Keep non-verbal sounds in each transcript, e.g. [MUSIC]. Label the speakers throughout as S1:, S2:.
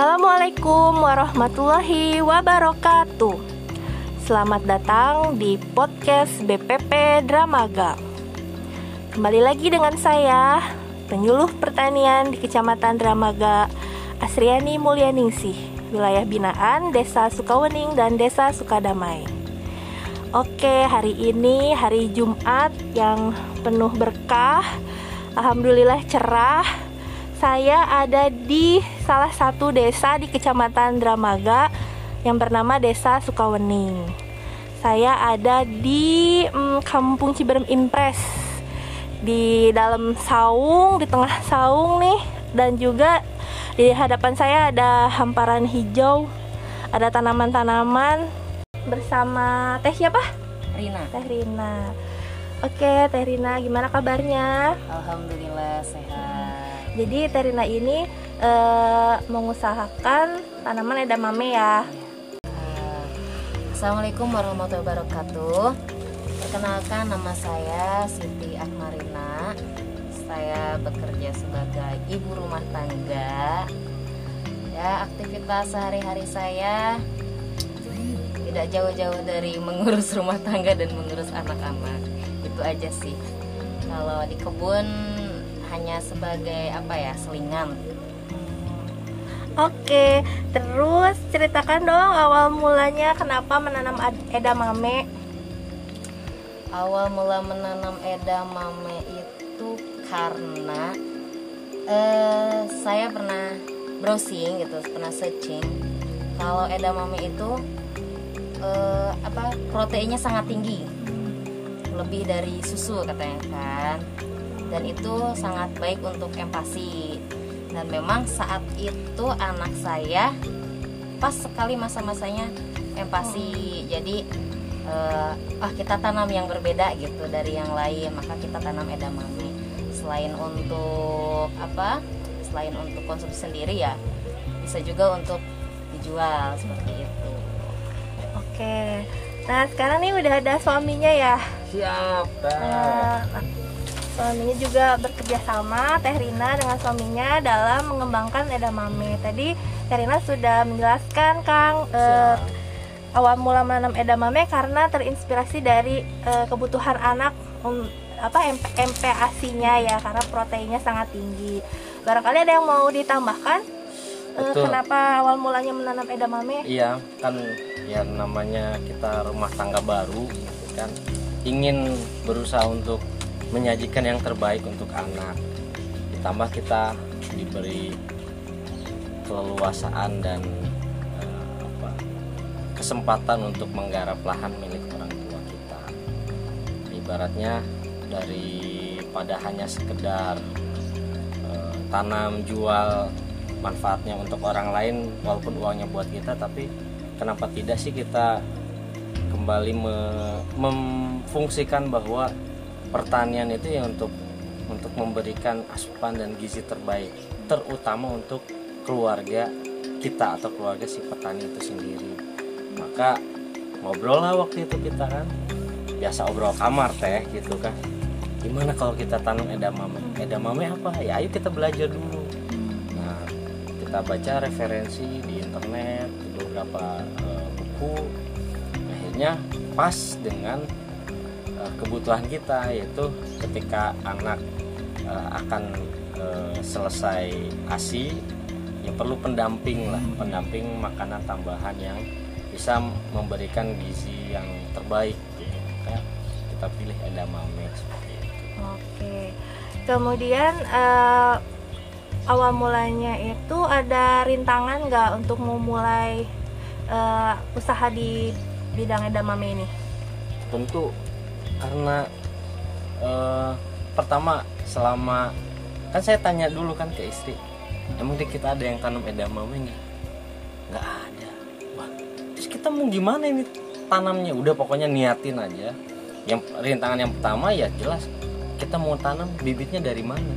S1: Assalamualaikum warahmatullahi wabarakatuh. Selamat datang di podcast BPP Dramaga. Kembali lagi dengan saya, penyuluh pertanian di Kecamatan Dramaga, Asriani Mulyaningsih, wilayah binaan Desa Sukawening dan Desa Sukadamai. Oke, hari ini hari Jumat yang penuh berkah. Alhamdulillah cerah saya ada di salah satu desa di Kecamatan Dramaga yang bernama Desa Sukawening. Saya ada di mm, Kampung Ciberem Impres di dalam saung, di tengah saung nih dan juga di hadapan saya ada hamparan hijau, ada tanaman-tanaman bersama Teh siapa?
S2: Rina.
S1: Teh Rina. Oke, Teh Rina, gimana kabarnya?
S2: Alhamdulillah sehat.
S1: Jadi Terina ini uh, mengusahakan tanaman edamame ya.
S2: Uh, Assalamualaikum warahmatullahi wabarakatuh. Perkenalkan nama saya Siti Akmarina. Saya bekerja sebagai ibu rumah tangga. Ya, aktivitas sehari-hari saya tidak jauh-jauh dari mengurus rumah tangga dan mengurus anak-anak. Itu aja sih. Kalau di kebun hanya sebagai apa ya selingan.
S1: Oke, terus ceritakan dong awal mulanya kenapa menanam edamame.
S2: Awal mula menanam edamame itu karena uh, saya pernah browsing gitu, pernah searching. Kalau edamame itu uh, apa proteinnya sangat tinggi, lebih dari susu katanya kan dan itu sangat baik untuk empati. Dan memang saat itu anak saya pas sekali masa-masanya empati. Jadi uh, ah kita tanam yang berbeda gitu dari yang lain. Maka kita tanam edamame. Selain untuk apa selain untuk konsumsi sendiri ya bisa juga untuk dijual seperti itu.
S1: Oke. Nah sekarang nih udah ada suaminya ya?
S3: Siap uh,
S1: suaminya juga bekerja sama Teh Rina dengan suaminya dalam mengembangkan edamame. Tadi Teh Rina sudah menjelaskan Kang eh, awal mula menanam edamame karena terinspirasi dari eh, kebutuhan anak um, apa MPASI-nya ya karena proteinnya sangat tinggi. Barangkali ada yang mau ditambahkan? Eh, kenapa awal mulanya menanam edamame?
S3: Iya, kan ya namanya kita rumah tangga baru kan ingin berusaha untuk menyajikan yang terbaik untuk anak. Ditambah kita diberi keleluasaan dan uh, apa, kesempatan untuk menggarap lahan milik orang tua kita. Ibaratnya daripada hanya sekedar uh, tanam jual manfaatnya untuk orang lain walaupun uangnya buat kita tapi kenapa tidak sih kita kembali me memfungsikan bahwa pertanian itu ya untuk untuk memberikan asupan dan gizi terbaik terutama untuk keluarga kita atau keluarga si petani itu sendiri. Maka ngobrol lah waktu itu kita kan. Biasa obrol kamar teh gitu kan. Gimana kalau kita tanam edamame? Edamame apa? Ya ayo kita belajar dulu. Nah kita baca referensi di internet beberapa uh, buku. Akhirnya pas dengan kebutuhan kita yaitu ketika anak uh, akan uh, selesai ASI ya perlu pendamping lah pendamping makanan tambahan yang bisa memberikan gizi yang terbaik gitu. Kita pilih edamame seperti itu.
S1: Oke. Kemudian uh, awal mulanya itu ada rintangan nggak untuk memulai uh, usaha di bidang edamame ini?
S3: Tentu karena uh, pertama selama kan saya tanya dulu kan ke istri emang di kita ada yang tanam edamame nggak? Nggak ada. Wah terus kita mau gimana ini tanamnya? Udah pokoknya niatin aja. Yang rintangan yang pertama ya jelas kita mau tanam bibitnya dari mana.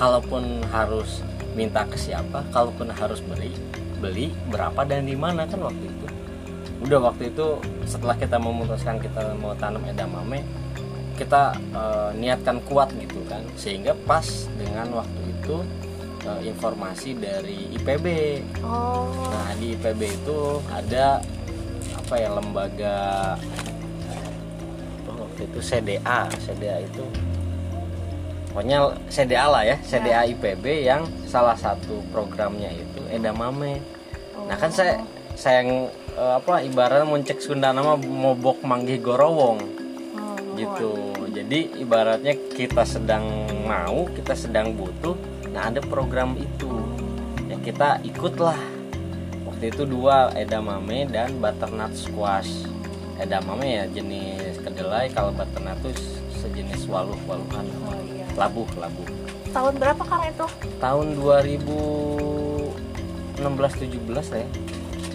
S3: Kalaupun harus minta ke siapa kalaupun harus beli beli berapa dan di mana kan waktu itu udah waktu itu setelah kita memutuskan kita mau tanam edamame kita e, niatkan kuat gitu kan. Sehingga pas dengan waktu itu eh, informasi dari IPB
S1: Oh.
S3: nah di IPB itu ada apa ya lembaga waktu itu CDA CDA itu pokoknya CDA lah ya CDA IPB yang salah satu programnya itu edamame. Nah kan saya saya yang eh, apa ibaratnya muncek Sunda nama mobok manggih gorowong.
S1: Oh,
S3: gitu. Jadi ibaratnya kita sedang mau kita sedang butuh nah ada program itu. Ya kita ikutlah. Waktu itu dua edamame dan butternut squash. Edamame ya jenis kedelai kalau butternut itu sejenis waluh waluhan
S1: Oh, iya.
S3: labuh labuh.
S1: Tahun berapa Kang itu?
S3: tahun 2016 17 ya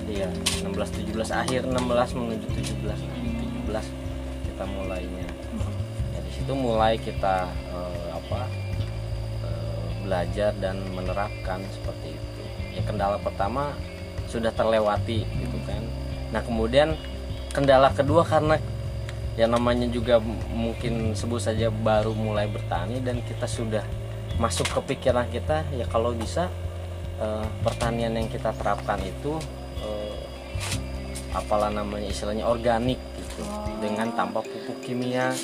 S3: iya 16 17 akhir 16 menuju 17 17 kita mulainya. Ya di situ mulai kita eh, apa eh, belajar dan menerapkan seperti itu. Ya kendala pertama sudah terlewati gitu kan. Nah kemudian kendala kedua karena ya namanya juga mungkin sebut saja baru mulai bertani dan kita sudah masuk ke pikiran kita ya kalau bisa eh, pertanian yang kita terapkan itu apalah namanya istilahnya organik gitu. Dengan tanpa pupuk kimia.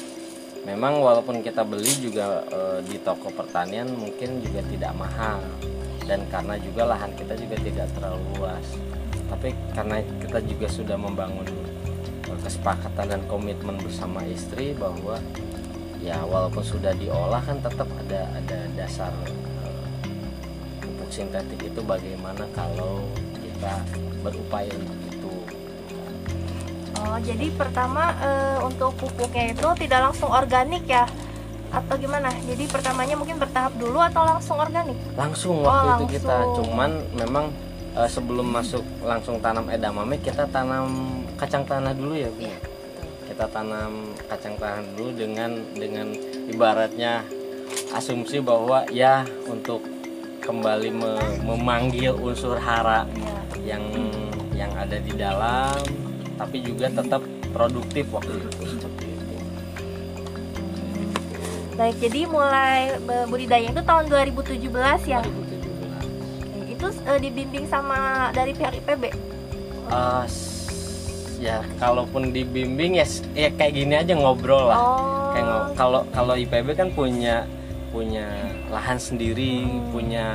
S3: Memang walaupun kita beli juga eh, di toko pertanian mungkin juga tidak mahal. Dan karena juga lahan kita juga tidak terlalu luas. Tapi karena kita juga sudah membangun kesepakatan dan komitmen bersama istri bahwa ya walaupun sudah diolah kan tetap ada ada dasar eh, pupuk sintetik itu bagaimana kalau kita berupaya untuk itu
S1: Oh, jadi pertama eh, untuk pupuknya itu tidak langsung organik ya? Atau gimana? Jadi pertamanya mungkin bertahap dulu atau langsung organik?
S3: langsung
S1: Oh,
S3: waktu itu kita
S1: langsung.
S3: cuman memang eh, sebelum masuk langsung tanam edamame kita tanam kacang tanah dulu ya Bu?
S2: Iya, betul.
S3: kita tanam kacang tanah dulu dengan dengan ibaratnya asumsi bahwa ya untuk kembali me- memanggil unsur hara
S1: Iya.
S3: Yang yang ada di dalam tapi juga tetap produktif waktu itu. Seperti itu.
S1: Baik, jadi mulai budidaya itu tahun 2017 ya?
S3: 2017
S1: Itu eh, dibimbing sama dari pihak IPB?
S3: Eh, s- ya kalaupun dibimbing ya ya kayak gini aja ngobrol lah.
S1: Oh,
S3: kayak kalau kalau IPB kan punya punya lahan sendiri
S1: Hmm.
S3: punya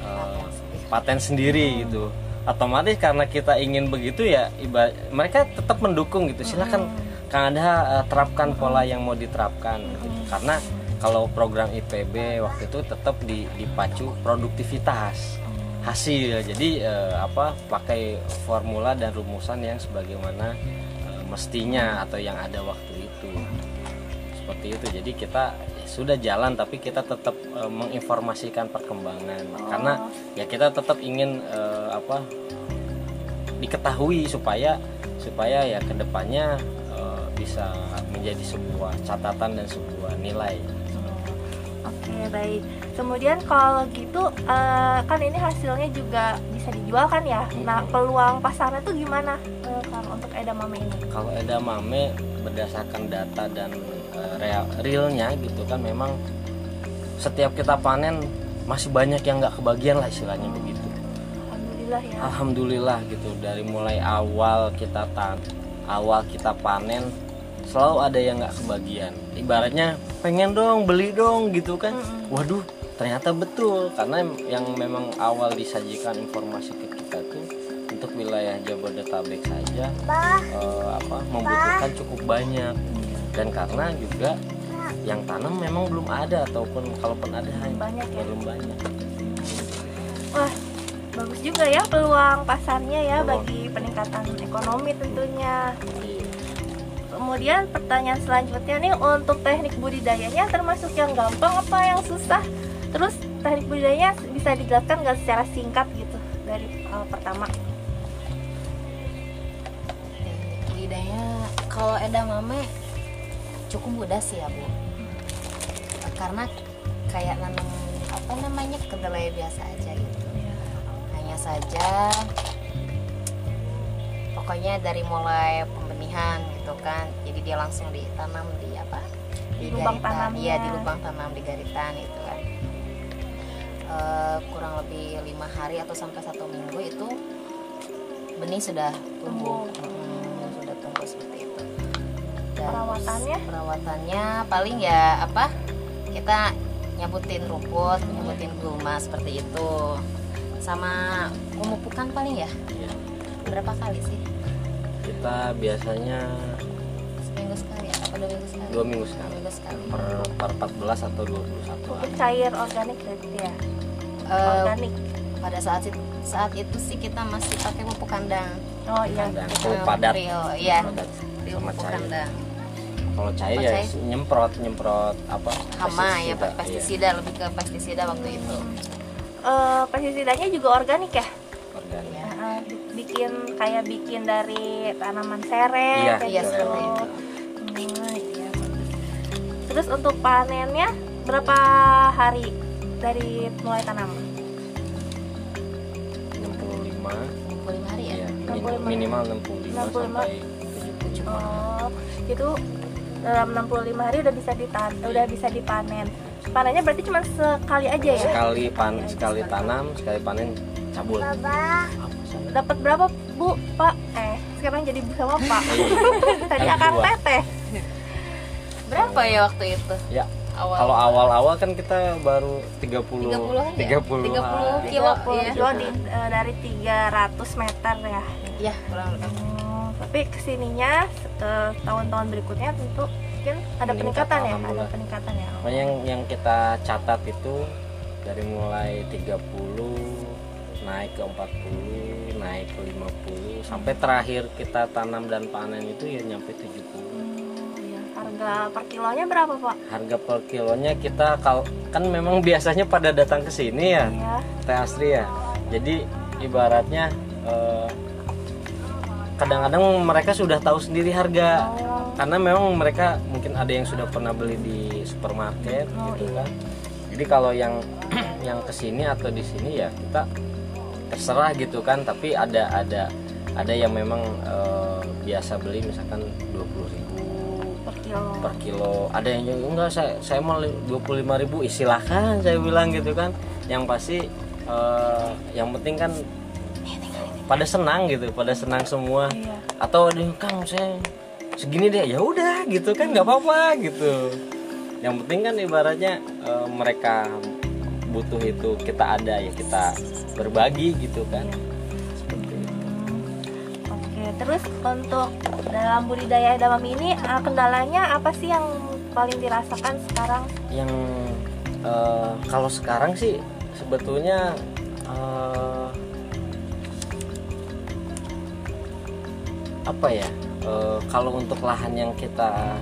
S3: eh, paten sendiri gitu otomatis karena kita ingin begitu ya iba mereka tetap mendukung gitu. Silakan Kang Ada eh, terapkan pola yang mau diterapkan gitu. karena kalau program IPB waktu itu tetap di, dipacu produktivitas hasil. Jadi eh, apa pakai formula dan rumusan yang sebagaimana eh, mestinya atau yang ada waktu itu. Seperti itu. Jadi kita sudah jalan tapi kita tetap eh, menginformasikan perkembangan. Karena ya kita tetap ingin eh, apa diketahui supaya supaya ya ke depannya eh, bisa menjadi sebuah catatan dan sebuah nilai
S1: Oke baik. Kemudian kalau gitu eh, kan ini hasilnya juga bisa dijual kan ya? Nah peluang pasarnya tuh gimana eh, Kang untuk edamame ini?
S3: kalau edamame berdasarkan data dan eh, real realnya gitu kan memang setiap kita panen masih banyak yang nggak kebagian lah istilahnya begitu
S1: Alhamdulillah ya.
S3: Alhamdulillah gitu. Dari mulai awal kita tan awal kita panen selalu ada yang nggak kebagian ibaratnya pengen dong beli dong gitu kan.
S1: Mm-mm.
S3: waduh ternyata betul. Karena yang memang awal disajikan informasi ke kita tuh untuk wilayah Jabodetabek saja eh, apa membutuhkan cukup banyak. Dan karena juga yang tanam memang belum ada ataupun kalaupun ada hanya
S1: Banyak ya?
S3: belum banyak
S1: bagus juga ya peluang pasarnya ya
S3: Peluang.
S1: bagi peningkatan ekonomi tentunya. Kemudian pertanyaan selanjutnya nih untuk teknik budidayanya termasuk yang gampang apa yang susah? Terus teknik budidayanya bisa dijelaskan nggak secara singkat gitu dari eh, pertama?
S2: teknik budidaya kalau edamame cukup mudah sih ya bu karena kayak nanam apa namanya kedelai biasa aja gitu saja. Pokoknya dari mulai pembenihan gitu kan jadi dia langsung ditanam di apa?
S1: Di lubang
S2: garitan.
S1: tanamnya.
S2: iya di lubang tanam di garitan itu kan. Eh, kurang lebih lima hari atau sampai satu minggu itu benih sudah tumbuh. Hmm, sudah tumbuh seperti itu. Dan
S1: Perawatannya?
S2: perawatannya paling ya apa? Kita nyabutin rumput nyabutin gulma seperti itu sama pemupukan paling ya
S3: Iya.
S2: berapa kali sih
S3: kita biasanya
S2: seminggu sekali atau dua minggu sekali
S3: dua minggu
S2: Dua
S3: sekali
S2: minggu sekali
S3: per, per 14 atau 21
S1: Pupuk
S3: hari
S1: cair organik berarti ya.
S2: Eh,
S1: organik.
S2: pada saat saat itu sih kita masih pakai pupuk kandang
S1: Oh iya.
S3: Kandang. Oh, padat.
S2: Iya
S3: Padat.
S2: real
S3: Sama
S2: pupuk
S3: cair.
S2: kandang
S3: kalau cair ya
S2: cair?
S3: nyemprot nyemprot apa
S2: hama ya
S3: pestisida,
S2: Pak, pestisida lebih ke pestisida waktu itu
S1: Eh, pestisidanya juga organik ya?
S3: iya, organik.
S2: ya
S1: bikin kayak bikin dari tanaman sereh
S3: Iya,
S1: kayak
S2: iya
S1: gitu.
S2: seperti itu
S1: Hmm, iya. Terus untuk panennya berapa hari dari mulai tanam?
S3: 65
S2: 65 hari ya
S3: ya
S1: 65.
S3: minimal 65,
S1: 65.
S3: sampai 70
S1: Oh, itu dalam 65 hari udah bisa ditan udah bisa dipanen. Panennya berarti cuma sekali aja ya?
S3: sekali pan sekali tanam sekali panen cabul
S1: Dapat berapa, Bu? Pak? Eh, sekarang jadi sama Pak. [LAUGHS] Tadi
S3: Kali
S1: akang
S3: dua.
S1: teteh.
S2: berapa ya waktu itu
S3: ya
S2: awal
S3: kalau awal-awal kan kita baru 30
S2: 30-an ya?
S3: 30
S2: 30
S3: hari.
S2: Kilo,
S1: 30
S2: iya.
S1: kilo di, eh, dari 300 meter ya.
S2: ya kurang lebih
S1: Hmm, tapi ke sininya ke tahun-tahun berikutnya tentu mungkin ada peningkatan ya, ada peningkatan ya.
S3: Makanya yang yang kita catat itu dari mulai 30 naik ke 40, naik ke 50 sampai terakhir kita tanam dan panen itu ya nyampe 70.
S1: Hmm, iya. Harga per kilonya berapa Pak?
S3: Harga per kilonya kita kal kan memang biasanya pada datang ke sini ya,
S1: Iya.
S3: Teh Astri ya. Jadi ibaratnya eh, kadang-kadang mereka sudah tahu sendiri harga
S1: Oh,
S3: karena memang mereka mungkin ada yang sudah pernah beli di supermarket
S1: Oh,
S3: gitu
S1: iya.
S3: kan jadi kalau yang [CLEARS THROAT] yang ke sini atau di sini ya kita terserah gitu kan tapi ada ada ada yang memang eh, biasa beli misalkan 20.000
S1: per kilo.
S3: per kilo ada yang juga enggak saya saya mau 25.000 ribu silahkan saya bilang gitu kan yang pasti eh, yang penting kan pada senang gitu pada senang semua
S1: Iya.
S3: atau ada kang saya segini deh ya udah gitu kan nggak apa-apa gitu. Yang penting kan ibaratnya eh, mereka butuh itu kita ada ya kita berbagi gitu kan. Seperti itu
S1: Oke, terus untuk dalam budidaya edamame ini eh, kendalanya apa sih yang paling dirasakan sekarang?
S3: yang eh, kalau sekarang sih sebetulnya eh, apa ya eh, kalau untuk lahan yang kita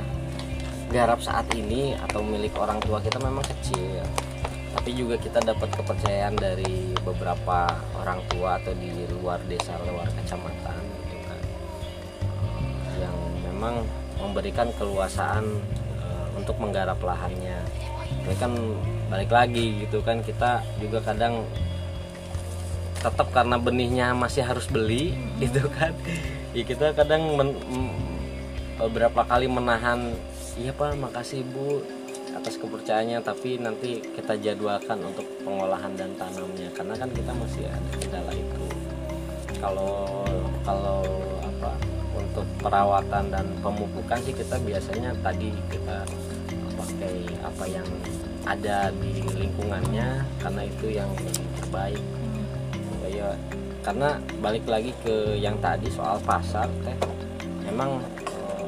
S3: garap saat ini atau milik orang tua kita memang kecil. Tapi juga kita dapat kepercayaan dari beberapa orang tua atau di luar desa luar kecamatan gitu kan. Eh, yang memang memberikan keluasaan eh, untuk menggarap lahannya. Ini kan balik lagi gitu kan kita juga kadang tetap karena benihnya masih harus beli [LAUGHS] gitu kan ya kita kadang men- m- beberapa kali menahan iya pak makasih bu atas kepercayaannya tapi nanti kita jadwalkan untuk pengolahan dan tanamnya. Karena kan kita masih ada kendala itu. Kalau kalau apa untuk perawatan dan pemupukan sih kita biasanya tadi kita pakai apa yang ada di lingkungannya karena itu yang terbaik. Ya karena balik lagi ke yang tadi soal pasar teh memang eh,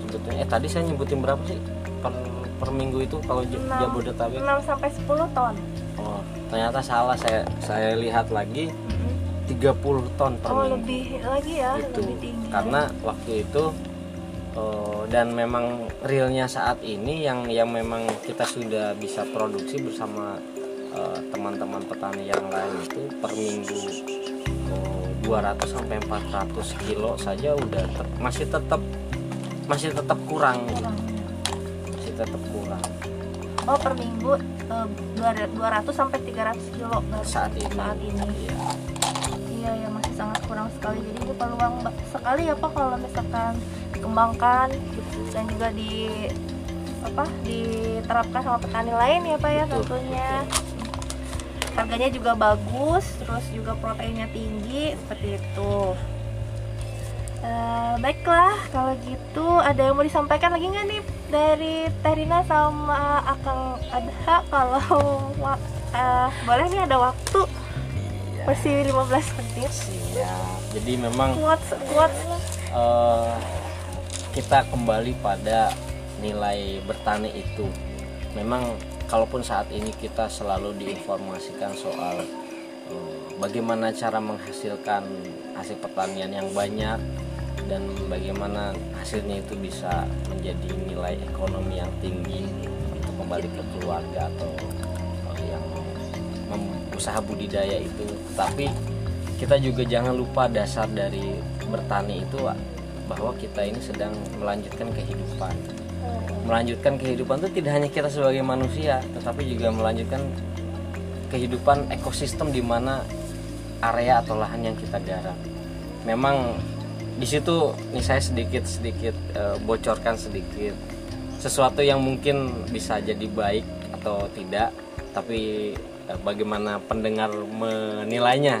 S3: sebetulnya eh tadi saya nyebutin berapa sih per, per minggu itu kalau. Jabodetabek
S1: 6 sampai 10 ton.
S3: oh ternyata salah saya saya lihat lagi 30 ton per
S1: Oh,
S3: minggu
S1: lebih lagi ya,
S3: itu
S1: lebih tinggi.
S3: karena waktu itu eh, dan memang realnya saat ini yang yang memang kita sudah bisa produksi bersama eh, teman-teman petani yang lain itu per minggu 200 sampai 400 kilo saja udah ter- masih tetap masih tetap kurang
S1: Kurang.
S3: masih tetap kurang
S1: Oh, per minggu eh, 200 sampai 300 kilo baru
S3: saat ini
S1: Saat ini.
S3: Iya.
S1: Iya ya masih sangat kurang sekali. Jadi ini peluang sekali ya Pak kalau misalkan dikembangkan dan juga di apa diterapkan sama petani lain ya Pak ya
S3: Betul,
S1: tentunya. Harganya juga bagus terus juga proteinnya tinggi seperti itu. Eh, baiklah kalau gitu ada yang mau disampaikan lagi nggak nih dari Terina sama Akang Adha? Kalau [LAUGHS] eh, boleh nih ada waktu. Masih 15 menit.
S3: Siap jadi memang
S1: quotes quotes
S3: eh, kita kembali pada nilai bertani itu memang kalaupun saat ini kita selalu diinformasikan soal eh, bagaimana cara menghasilkan hasil pertanian yang banyak dan bagaimana hasilnya itu bisa menjadi nilai ekonomi yang tinggi untuk kembali ke keluarga atau yang usaha budidaya itu. Tapi kita juga jangan lupa dasar dari bertani itu bahwa kita ini sedang melanjutkan kehidupan melanjutkan kehidupan itu tidak hanya kita sebagai manusia tetapi juga melanjutkan kehidupan ekosistem di mana area atau lahan yang kita garap. Memang di situ nih saya sedikit sedikit eh, bocorkan sedikit sesuatu yang mungkin bisa jadi baik atau tidak tapi eh, bagaimana pendengar menilainya.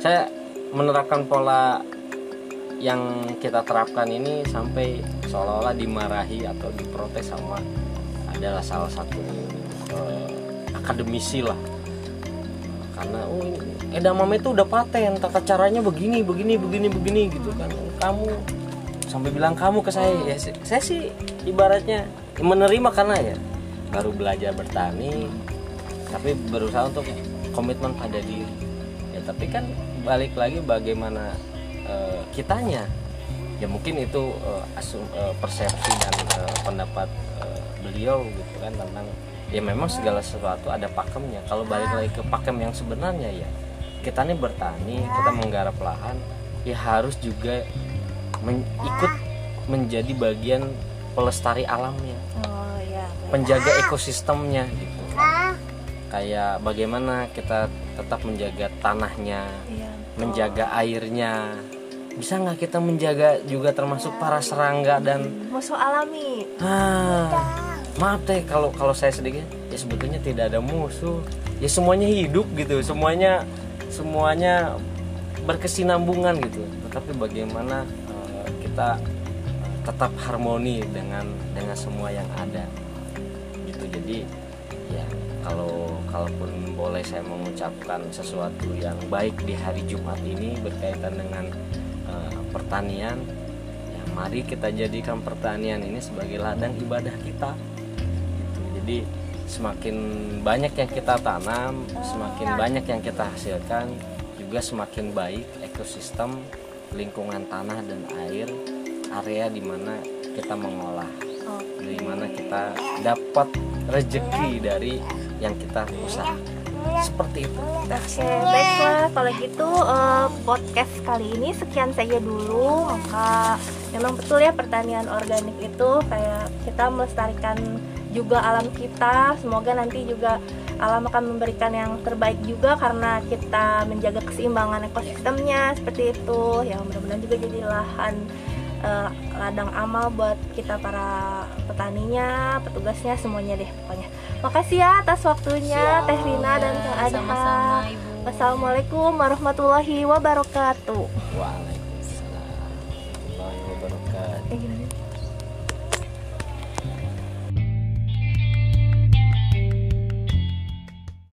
S3: Saya menerapkan pola yang kita terapkan ini sampai seolah-olah dimarahi atau diprotes sama adalah salah satu eh, akademisi lah. Karena oh edamame itu udah paten tata caranya begini begini begini begini gitu kan. Kamu sampai bilang kamu ke saya ya saya sih ibaratnya menerima karena ya baru belajar bertani tapi berusaha untuk komitmen pada diri. Ya tapi kan balik lagi bagaimana eh, kitanya ya mungkin itu eh, asum, eh, persepsi dan eh, pendapat eh, beliau gitu kan tentang ya memang segala sesuatu ada pakemnya kalau balik lagi ke pakem yang sebenarnya ya kita nih bertani kita menggarap lahan ya harus juga men- ikut menjadi bagian pelestari alamnya
S1: oh ya baik.
S3: penjaga ekosistemnya gitu kayak bagaimana kita tetap menjaga tanahnya
S1: Iya.
S3: menjaga airnya bisa nggak kita menjaga juga termasuk para serangga dan
S1: musuh alami.
S3: Ah maaf deh kalau kalau saya sedikit. Ya sebetulnya tidak ada musuh. Ya semuanya hidup gitu. Semuanya semuanya berkesinambungan gitu. Tetapi bagaimana eh, kita tetap harmoni dengan dengan semua yang ada. Gitu. Jadi ya kalau kalaupun boleh saya mengucapkan sesuatu yang baik di hari Jumat ini berkaitan dengan eh, pertanian ya mari kita jadikan pertanian ini sebagai ladang ibadah kita. Gitu. jadi semakin banyak yang kita tanam semakin banyak yang kita hasilkan juga semakin baik ekosistem lingkungan tanah dan air area di mana kita mengolah. Dari mana kita dapat rezeki dari yang kita usaha seperti itu
S1: Oke, baiklah kalau gitu eh, podcast kali ini sekian saja dulu. Maka memang betul ya pertanian organik itu kayak kita melestarikan juga alam kita. Semoga nanti juga alam akan memberikan yang terbaik juga karena kita menjaga keseimbangan ekosistemnya seperti itu. Yang mudah-mudahan juga jadi lahan eh, ladang amal buat kita para petaninya, petugasnya semuanya deh pokoknya. Makasih ya atas waktunya Teh Rina dan Kang Adha. Wassalamualaikum warahmatullahi wabarakatuh.
S3: Waalaikumsalam